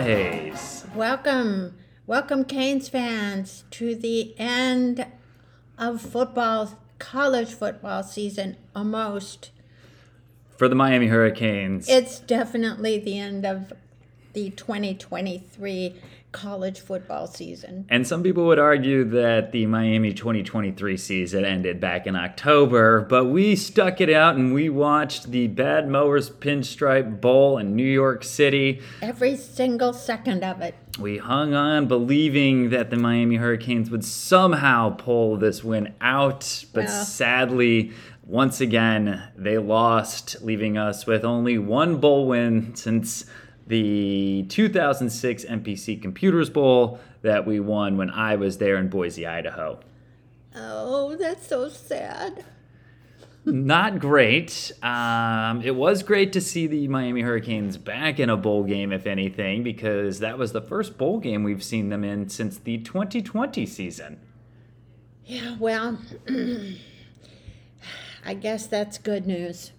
Hayes. Welcome, welcome, Canes fans, to the end of football, college football season almost. For the Miami Hurricanes. It's definitely the end of the 2023 college football season. And some people would argue that the Miami 2023 season ended back in October, but we stuck it out and we watched the Bad Mowers Pinstripe Bowl in New York City. Every single second of it. We hung on believing that the Miami Hurricanes would somehow pull this win out, but sadly, once again, they lost, leaving us with only one bowl win since the 2006 MPC Computers Bowl that we won when I was there in Boise, Idaho. Oh, that's so sad. Not great. Um, it was great to see the Miami Hurricanes back in a bowl game, if anything, because that was the first bowl game we've seen them in since the 2020 season. Yeah, well, I guess that's good news.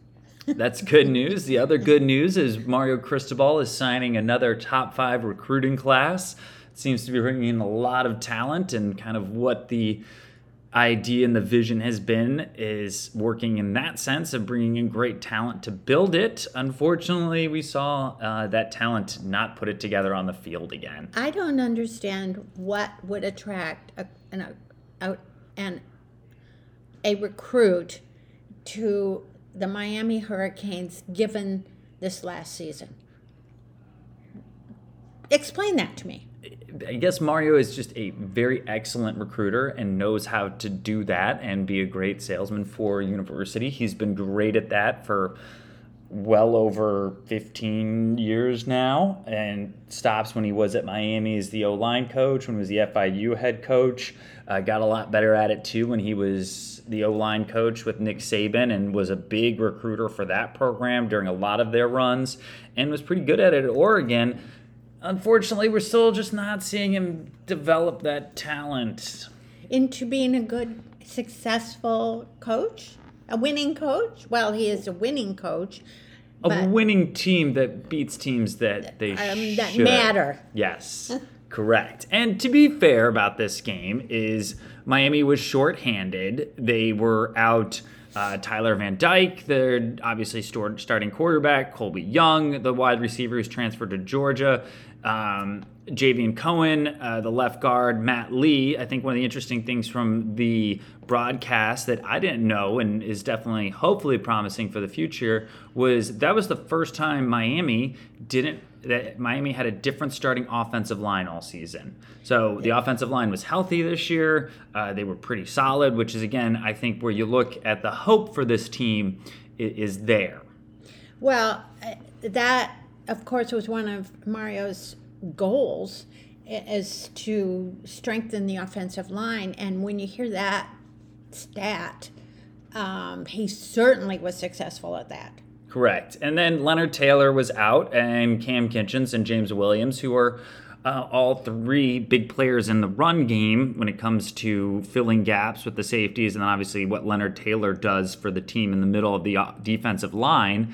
That's good news. The other good news is Mario Cristobal is signing another top five recruiting class. seems to be bringing in a lot of talent, and kind of what the idea and the vision has been is working in that sense of bringing in great talent to build it. Unfortunately, we saw uh, that talent not put it together on the field again. I don't understand what would attract a, an, a, an, a recruit to the Miami Hurricanes given this last season. Explain that to me. I guess Mario is just a very excellent recruiter and knows how to do that and be a great salesman for university. He's been great at that for well over 15 years now and stops when he was at Miami as the O line coach, when he was the FIU head coach. Uh, got a lot better at it too when he was the O line coach with Nick Saban and was a big recruiter for that program during a lot of their runs and was pretty good at it at Oregon. Unfortunately, we're still just not seeing him develop that talent. Into being a good, successful coach? A winning coach? Well, he is a winning coach. A winning team that beats teams that they Um, that should. matter. Yes, correct. And to be fair about this game is Miami was shorthanded. They were out uh, Tyler Van Dyke, their obviously stored, starting quarterback, Colbie Young, the wide receiver who's transferred to Georgia. Um, Javion Cohen, uh, the left guard, Matt Lee. I think one of the interesting things from the broadcast that I didn't know and is definitely hopefully promising for the future was that was the first time Miami didn't that Miami had a different starting offensive line all season. So the offensive line was healthy this year. Uh, they were pretty solid, which is again I think where you look at the hope for this team i- is there. Well, uh, that, of course, was one of Mario's goals is to strengthen the offensive line. And when you hear that stat, um, he certainly was successful at that. Correct. And then Leonard Taylor was out, and Kam Kitchens and James Williams, who are uh, all three big players in the run game when it comes to filling gaps with the safeties, and then obviously what Leonard Taylor does for the team in the middle of the defensive line.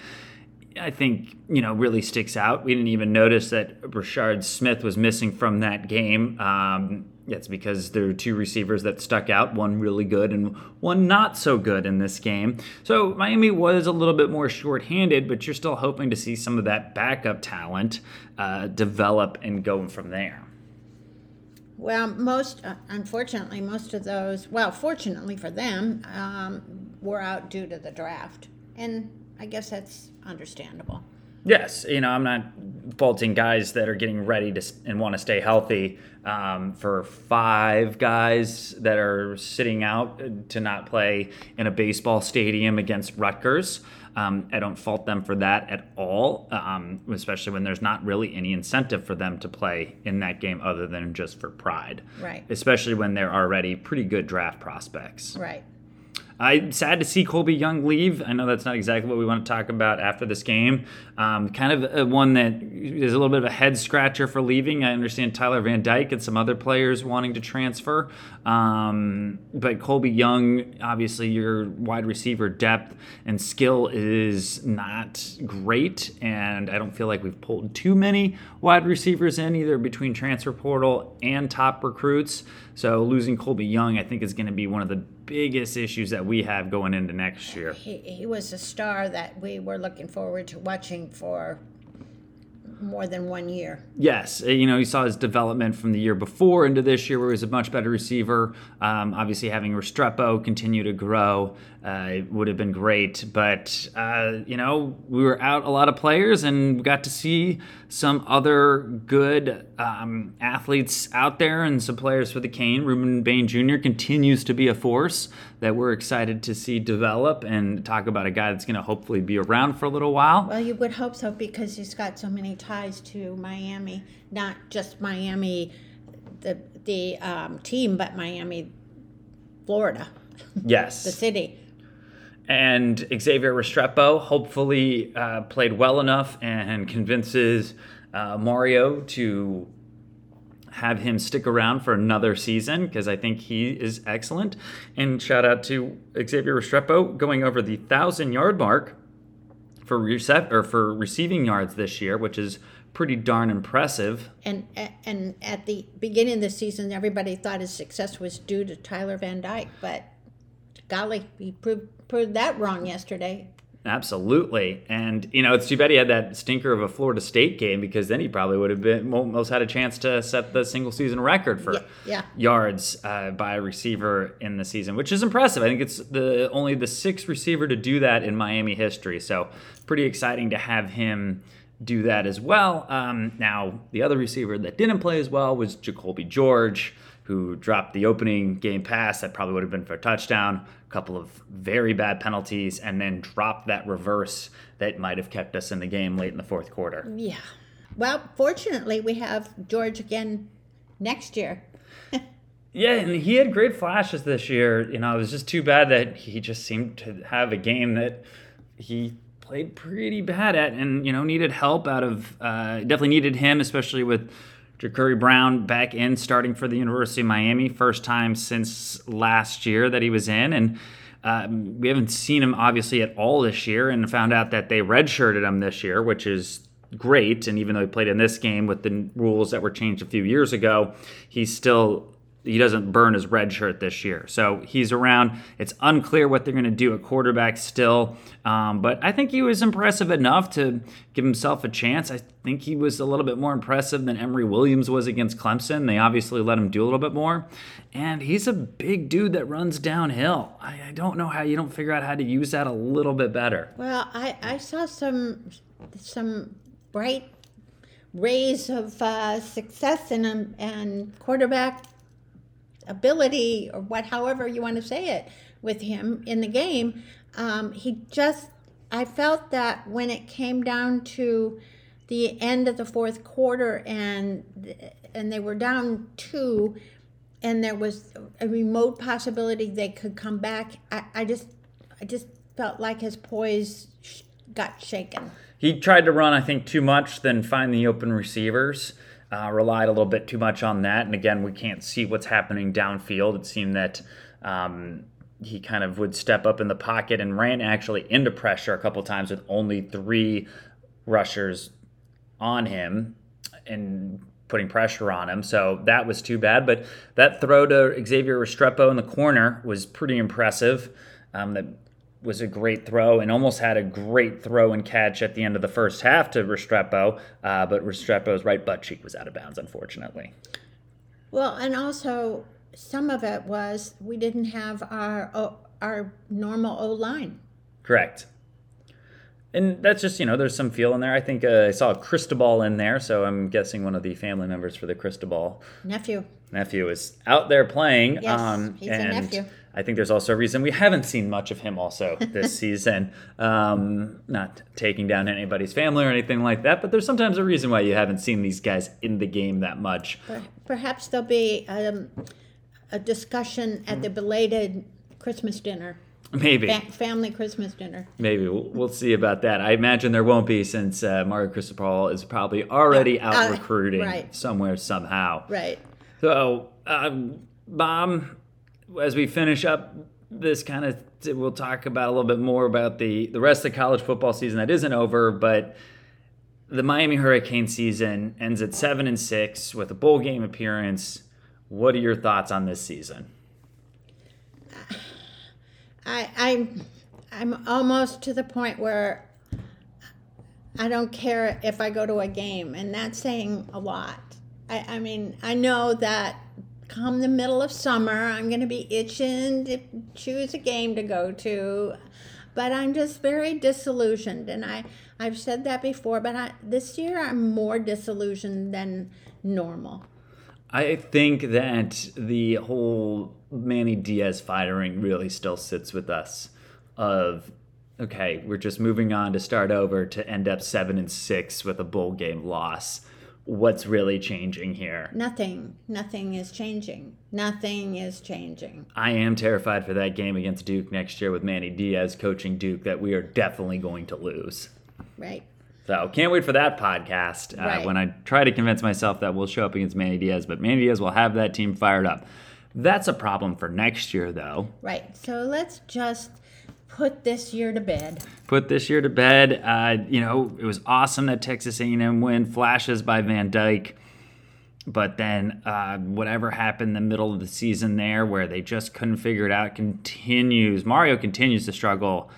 I think, you know, really sticks out. We didn't even notice that Rashard Smith was missing from that game. Um, that's because there are two receivers that stuck out, one really good and one not so good in this game. So Miami was a little bit more shorthanded, but you're still hoping to see some of that backup talent uh, develop and go from there. Well, most, uh, unfortunately, most of those, well, fortunately for them, um, were out due to the draft. And I guess that's understandable. Yes, you know, I'm not faulting guys that are getting ready to and want to stay healthy. Um, for five guys that are sitting out uh, to not play in a baseball stadium against Rutgers, um, I don't fault them for that at all, um, especially when there's not really any incentive for them to play in that game other than just for pride. Right. Especially when they're already pretty good draft prospects. Right. I'm sad to see Colbie Young leave. I know that's not exactly what we want to talk about after this game. Um, kind of one that is a little bit of a head scratcher for leaving. I understand Tyler Van Dyke and some other players wanting to transfer. Um, but Colbie Young, obviously, your wide receiver depth and skill is not great. And I don't feel like we've pulled too many wide receivers in either between transfer portal and top recruits. So losing Colbie Young, I think, is going to be one of the biggest issues that we have going into next year. He, he was a star that we were looking forward to watching for more than one year. Yes, uh, you know, he saw his development from the year before into this year, where he was a much better receiver. Um, obviously, having Restrepo continue to grow uh, would have been great, but uh, you know, we were out a lot of players, and we got to see some other good um, athletes out there, and some players for the Cane. Rueben Bain Jr. continues to be a force that we're excited to see develop, and talk about a guy that's going to hopefully be around for a little while. Well, you would hope so because he's got so many ties to Miami, not just Miami, the the um, team, but Miami, Florida, Yes, the city. and Xavier Restrepo hopefully uh, played well enough and convinces uh, Mario to have him stick around for another season because I think he is excellent. And shout out to Xavier Restrepo going over the thousand yard mark for rece- or for receiving yards this year, which is pretty darn impressive. And and at the beginning of the season, everybody thought his success was due to Tyler Van Dyke, but golly, he proved proved that wrong yesterday. Absolutely. And, you know, it's too bad he had that stinker of a Florida State game because then he probably would have been almost had a chance to set the single season record for Yeah, yeah. yards uh, by a receiver in the season, which is impressive. I think it's the only the sixth receiver to do that in Miami history. So, pretty exciting to have him do that as well. Um, now, the other receiver that didn't play as well was Jacolby George, who dropped the opening game pass that probably would have been for a touchdown, couple of very bad penalties, and then dropped that reverse that might have kept us in the game late in the fourth quarter. Yeah. Well, fortunately, we have George again next year. Yeah, and he had great flashes this year. You know, it was just too bad that he just seemed to have a game that he played pretty bad at and, you know, needed help out of, uh, definitely needed him, especially with Jacurri Brown back in starting for the University of Miami. First time since last year that he was in. And um, we haven't seen him obviously at all this year and found out that they redshirted him this year, which is great. And even though he played in this game with the rules that were changed a few years ago, he's still he doesn't burn his red shirt this year. So he's around. It's unclear what they're going to do at quarterback still. Um, but I think he was impressive enough to give himself a chance. I think he was a little bit more impressive than Emory Williams was against Clemson. They obviously let him do a little bit more. And he's a big dude that runs downhill. I, I don't know how you don't figure out how to use that a little bit better. Well, I, I saw some some bright rays of uh, success in um, and quarterback ability or what however you want to say it with him in the game. Um, he just I felt that when it came down to the end of the fourth quarter and and they were down two and there was a remote possibility they could come back I, I just I just felt like his poise got shaken. He tried to run, I think, too much, then find the open receivers. Uh, relied a little bit too much on that. And again, we can't see what's happening downfield. It seemed that um, he kind of would step up in the pocket and ran actually into pressure a couple times with only three rushers on him and putting pressure on him. So that was too bad. But that throw to Xavier Restrepo in the corner was pretty impressive. Um, that was a great throw and almost had a great throw and catch at the end of the first half to Restrepo, uh, but Restrepo's right butt cheek was out of bounds, unfortunately. Well, and also some of it was we didn't have our our normal O line. Correct. And that's just, you know, there's some feel in there. I think uh, I saw a Cristobal in there, so I'm guessing one of the family members for the Cristobal Nephew. nephew is out there playing. Yes, he's a nephew. I think there's also a reason we haven't seen much of him also this season. Um, not taking down anybody's family or anything like that, but there's sometimes a reason why you haven't seen these guys in the game that much. Perhaps there'll be um, a discussion at the belated Christmas dinner. Maybe. Fa- family Christmas dinner. Maybe we'll, we'll see about that. I imagine there won't be since uh, Mario Cristobal is probably already out uh, recruiting right. somewhere somehow. Right. So, um, Mom, as we finish up this kind of, we'll talk about a little bit more about the the rest of the college football season that isn't over, but the Miami Hurricane season ends at seven and six with a bowl game appearance. What are your thoughts on this season? I, I'm, I'm almost to the point where I don't care if I go to a game, and that's saying a lot. I, I mean, I know that come the middle of summer, I'm going to be itching to choose a game to go to, but I'm just very disillusioned, and I, I've said that before, but I, this year I'm more disillusioned than normal. I think that the whole Manny Diaz firing really still sits with us. Of okay, we're just moving on to start over to end up seven and six with a bowl game loss. What's really changing here? Nothing, nothing is changing. Nothing is changing. I am terrified for that game against Duke next year with Manny Diaz coaching Duke that we are definitely going to lose. Right. So can't wait for that podcast uh, Right. when I try to convince myself that we'll show up against Manny Diaz, but Manny Diaz will have that team fired up. That's a problem for next year, though. Right. So let's just put this year to bed. Put this year to bed. Uh, you know, it was awesome that Texas A&M win, flashes by Van Dyke, but then uh, whatever happened in the middle of the season there, where they just couldn't figure it out, continues. Mario continues to struggle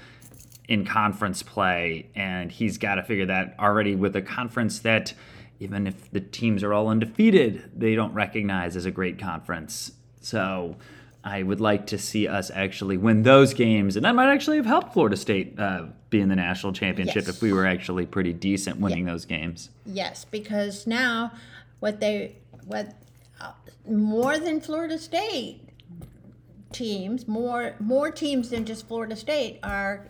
in conference play, and he's got to figure that already with a conference that, even if the teams are all undefeated, they don't recognize as a great conference. So I would like to see us actually win those games, and that might actually have helped Florida State uh, be in the national championship Yes. if we were actually pretty decent winning those games. Yes, because now what they what uh, more than Florida State teams, more more teams than just Florida State are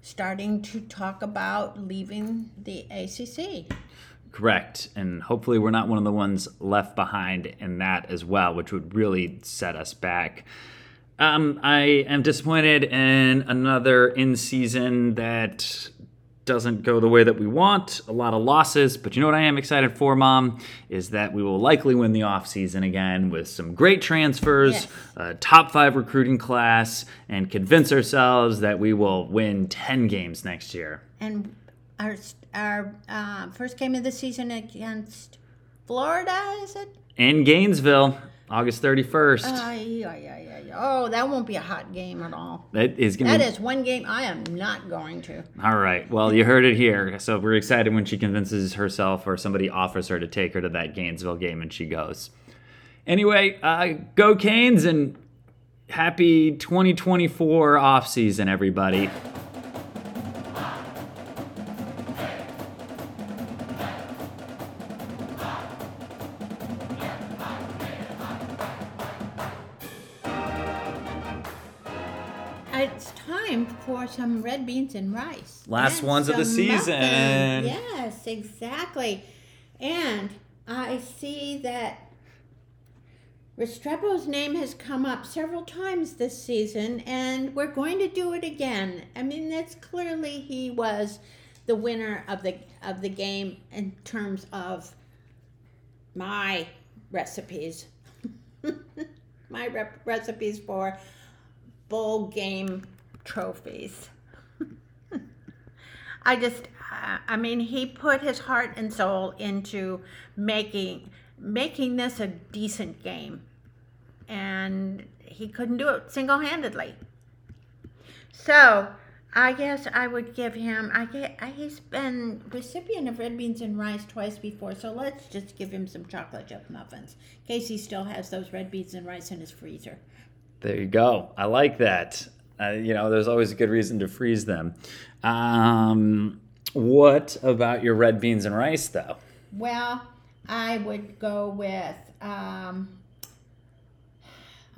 starting to talk about leaving the ACC. Correct. And hopefully, we're not one of the ones left behind in that as well, which would really set us back. Um, I am disappointed in another in season that doesn't go the way that we want. A lot of losses, but you know what I am excited for, Mom? Is that we will likely win the offseason again with some great transfers, Yes. a top five recruiting class, and convince ourselves that we will win 10 games next year. And our our uh, first game of the season against Florida is it? In Gainesville, August 31st. Ay, ay, ay, ay. Oh, that won't be a hot game at all. that is going That to is one game I am not going to. All right. Well, you heard it here. So we're excited when she convinces herself or somebody offers her to take her to that Gainesville game and she goes. Anyway, uh, go Canes and happy 2024 off season, everybody. Some red beans and rice. Last And ones of the season. muffins. Yes, exactly. And I see that Restrepo's name has come up several times this season, and we're going to do it again. I mean, that's clearly he was the winner of the of the game in terms of my recipes. my rep- recipes for bowl game trophies. I just, I mean, he put his heart and soul into making making this a decent game, and he couldn't do it single handedly. So, I guess I would give him. I get. He's been recipient of red beans and rice twice before, so let's just give him some chocolate chip muffins. in case he still has those red beans and rice in his freezer. There you go. I like that. Uh, you know, there's always a good reason to freeze them. Um, what about your red beans and rice, though? Well, I would go with. Um,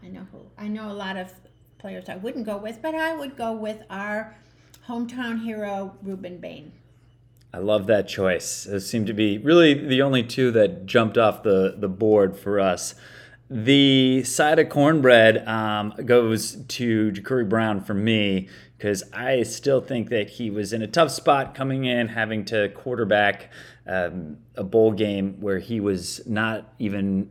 I know who. I know a lot of players I wouldn't go with, but I would go with our hometown hero, Rueben Bain. I love that choice. Those seem to be really the only two that jumped off the, the board for us. The side of cornbread um, goes to Jacurri Brown for me because I still think that he was in a tough spot coming in, having to quarterback um, a bowl game where he was not even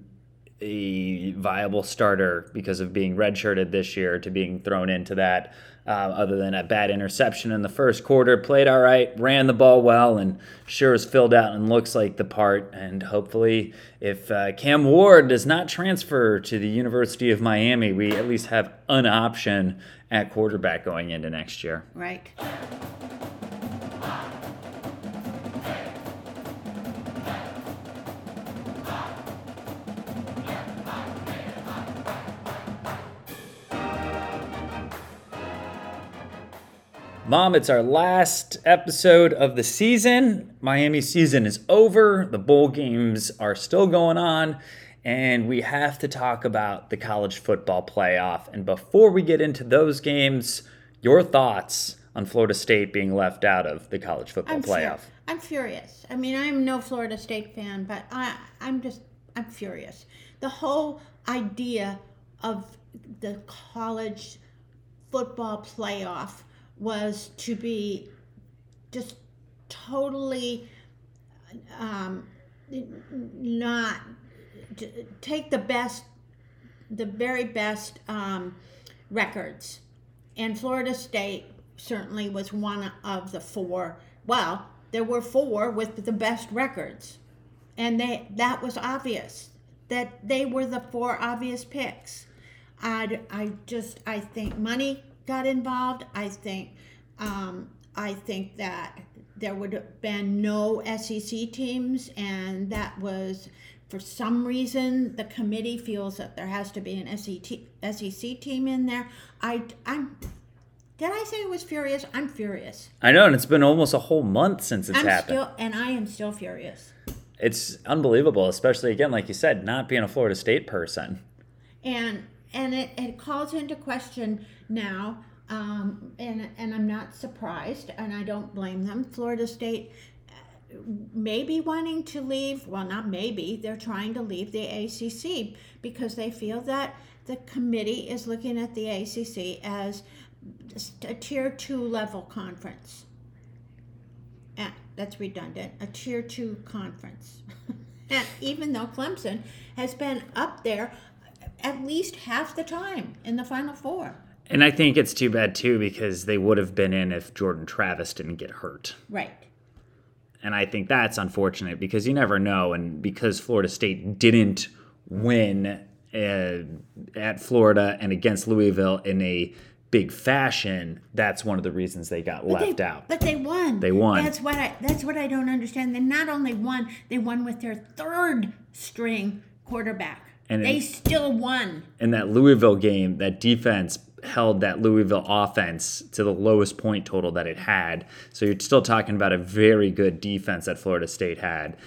a viable starter because of being redshirted this year to being thrown into that. Uh, other than a bad interception in the first quarter, played all right, ran the ball well, and sure is filled out and looks like the part. And hopefully, if uh, Cam Ward does not transfer to the University of Miami, we at least have an option at quarterback going into next year. Right. Mom, it's our last episode of the season. Miami season is over. The bowl games are still going on, and we have to talk about the college football playoff. And before we get into those games, your thoughts on Florida State being left out of the college football I'm playoff? Fur- I'm furious. I mean, I'm no Florida State fan, but I, I'm just, I'm furious. The whole idea of the college football playoff was to be just totally um, not take the best, the very best um, records. And Florida State certainly was one of the four. Well, there were four with the best records. And they that was obvious that they were the four obvious picks. I, I just I think money got involved. I think um, I think that there would have been no SEC teams, and that was for some reason the committee feels that there has to be an SEC, SEC team in there. I I'm did I say I was furious? I'm furious. I know, and it's been almost a whole month since it's I'm happened. still and I am still furious. It's unbelievable, especially again, like you said, not being a Florida State person. And and it, it calls into question now um, and and I'm not surprised, and I don't blame them. Florida State uh, may be wanting to leave. Well, not maybe. They're trying to leave the ACC because they feel that the committee is looking at the ACC as a tier two level conference. And that's redundant. A tier two conference. and even though Clemson has been up there at least half the time in the Final Four. And I think it's too bad too because they would have been in if Jordan Travis didn't get hurt. Right. And I think that's unfortunate because you never know. And because Florida State didn't win uh, at Florida and against Louisville in a big fashion, that's one of the reasons they got But left they, out. But they won. They won. That's what I. That's what I don't understand. They not only won, they won with their third string quarterback. And they still won. in that Louisville game, that defense held that Louisville offense to the lowest point total that it had. So you're still talking about a very good defense that Florida State had.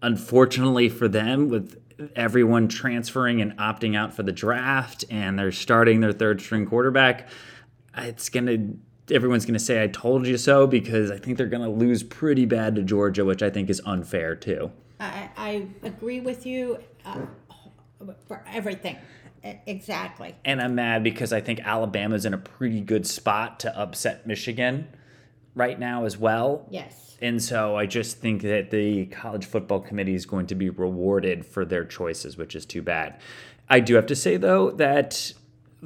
Unfortunately for them, with everyone transferring and opting out for the draft, and they're starting their third string quarterback, it's gonna. Everyone's going to say, I told you so, because I think they're going to lose pretty bad to Georgia, which I think is unfair too. I, I agree with you uh, for everything. Exactly. and I'm mad because I think Alabama's in a pretty good spot to upset Michigan right now as well. Yes. And so I just think that the college football committee is going to be rewarded for their choices, which is too bad. I do have to say though that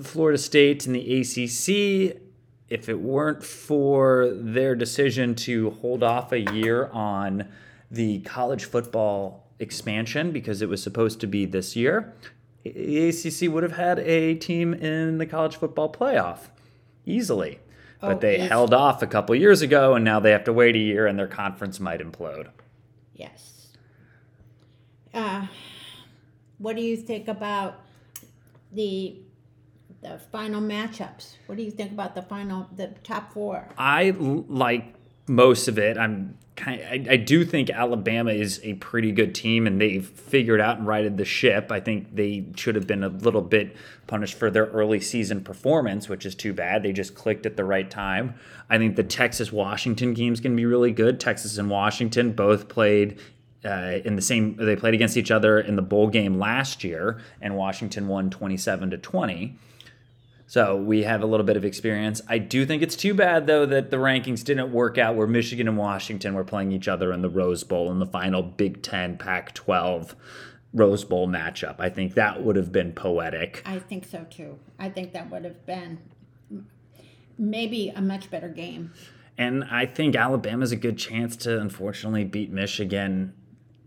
Florida State and the ACC, if it weren't for their decision to hold off a year on the college football expansion because it was supposed to be this year, the ACC would have had a team in the college football playoff easily. Oh, But they held off a couple years ago, and now they have to wait a year, and their conference might implode. Yes. Uh, what do you think about the the final matchups? What do you think about the final the top four? I l- like most of it. I'm kind. I, I do think Alabama is a pretty good team, and they've figured out and righted the ship. I think they should have been a little bit punished for their early season performance, which is too bad. They just clicked at the right time. I think the Texas Washington game is going to be really good. Texas and Washington both played uh, in the same. They played against each other in the bowl game last year, and Washington won 27 to 20. So we have a little bit of experience. I do think it's too bad though that the rankings didn't work out where Michigan and Washington were playing each other in the Rose Bowl in the final Big Ten Pac-12 Rose Bowl matchup. I think that would have been poetic. I think so too. I think that would have been maybe a much better game. And I think Alabama's a good chance to unfortunately beat Michigan.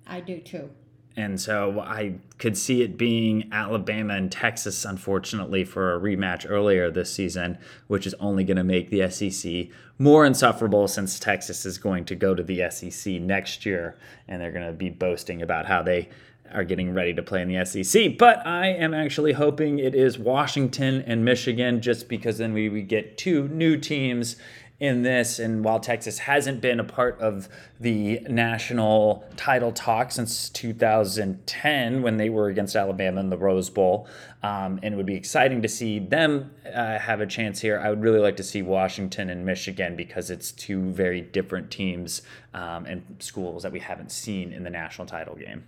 I do too. And so I could see it being Alabama and Texas, unfortunately, for a rematch earlier this season, which is only going to make the SEC more insufferable since Texas is going to go to the SEC next year and they're going to be boasting about how they are getting ready to play in the SEC. But I am actually hoping it is Washington and Michigan just because then we, get two new teams in this. And while Texas hasn't been a part of the national title talk since 2010 when they were against Alabama in the Rose Bowl, um, and it would be exciting to see them uh, have a chance here, I would really like to see Washington and Michigan because it's two very different teams um, and schools that we haven't seen in the national title game.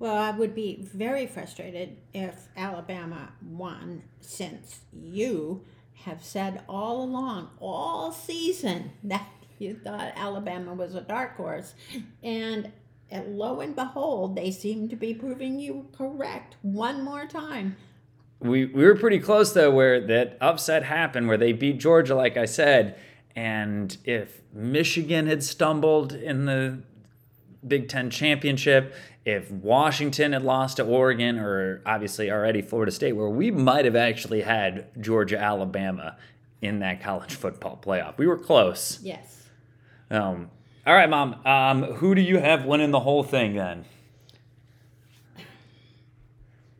Well, I would be very frustrated if Alabama won since you have said all along, all season, that you thought Alabama was a dark horse. And lo and behold, they seem to be proving you correct one more time. We, we were pretty close, though, where that upset happened, where they beat Georgia, like I said. And if Michigan had stumbled in the Big Ten championship, if Washington had lost to Oregon, or obviously already Florida State, where we might have actually had Georgia, Alabama in that college football playoff. We were close. Yes. Um, all right, Mom. Um, who do you have winning the whole thing then?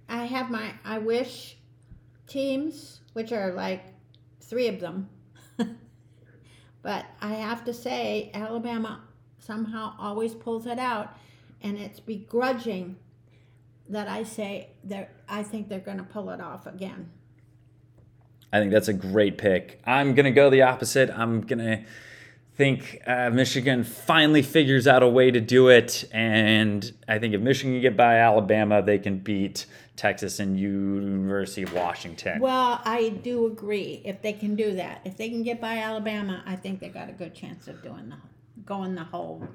I have my I wish teams, which are like three of them. but I have to say, Alabama somehow always pulls it out, and it's begrudging that I say that I think they're going to pull it off again. I think that's a great pick. I'm gonna go the opposite. I'm gonna think uh, Michigan finally figures out a way to do it, and I think if Michigan can get by Alabama, they can beat Texas and University of Washington. Well, I do agree. If they can do that, if they can get by Alabama, I think they got a good chance of doing the going the whole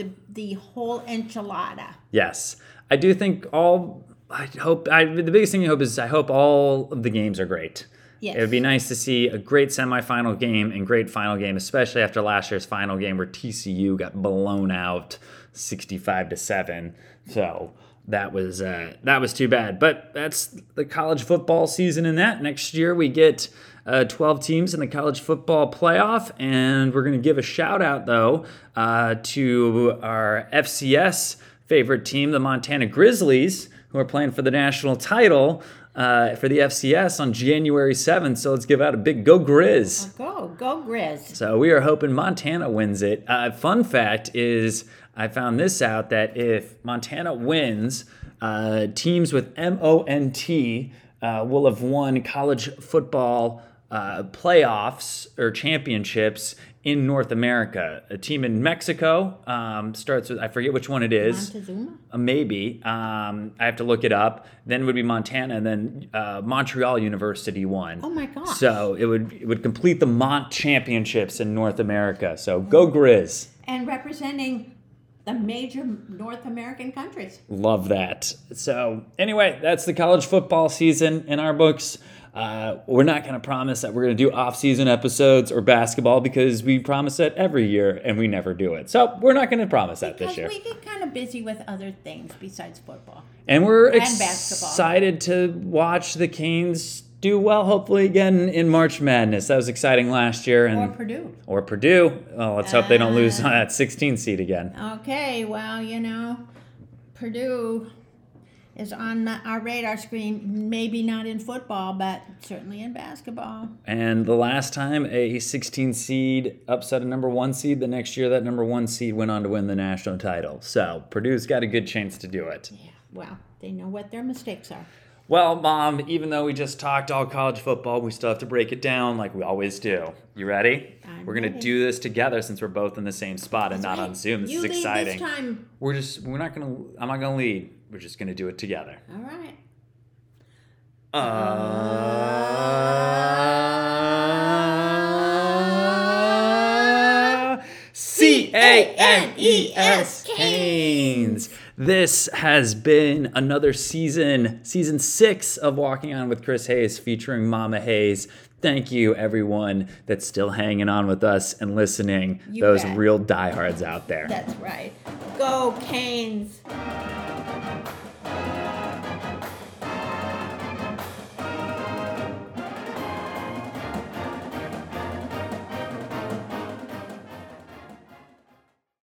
the the whole enchilada. Yes, I do think all. I hope. I the biggest thing I hope is I hope all of the games are great. Yes. It would be nice to see a great semifinal game and great final game, especially after last year's final game where TCU got blown out, sixty-five to seven. So that was uh, that was too bad. But that's the college football season. In that next year we get uh, 12 teams in the college football playoff, and we're going to give a shout out though uh, to our FCS favorite team, the Montana Grizzlies, who are playing for the national title. Uh, for the FCS on January 7th. So let's give out a big go Grizz. Go, go Grizz. So we are hoping Montana wins it. Uh, fun fact is, I found this out that if Montana wins, uh, teams with M O N T uh, will have won college football uh, playoffs or championships in North America. A team in Mexico um, starts with, I forget which one it is. Montezuma? Uh, maybe. Um, I have to look it up. Then would be Montana, and then uh, Montreal University won. Oh my gosh. So it would it would complete the Mont Championships in North America. So go Grizz. And representing the major North American countries. Love that. So anyway, that's the college football season in our books. Uh, we're not going to promise that we're going to do off-season episodes or basketball because we promise that every year and we never do it. So we're not going to promise that Because this year. we get kind of busy with other things besides football. And we're And basketball. excited to watch the Canes do well, hopefully again in March Madness. That was exciting last year, And, Or Purdue. or Purdue. Well, let's hope they don't lose Uh, that 16 seed again. Okay, well, you know, Purdue is on our radar screen. Maybe not in football, but certainly in basketball. And the last time a 16 seed upset a number one seed, the next year that number one seed went on to win the national title. So Purdue's got a good chance to do it. Yeah, well, they know what their mistakes are. Well, Mom, even though we just talked all college football, we still have to break it down like we always do. You ready? I'm we're gonna do this together since we're both in the same spot and not on Zoom. This you is lead exciting. this time. We're just we're not gonna I'm not gonna lead. We're just gonna do it together. All right. Uh, C A N E S Canes. This has been another season, season six of Walking On with Chris Hayes featuring Mama Hayes. Thank you, everyone that's still hanging on with us and listening. You Those bet. real diehards out there. That's right. Go Canes.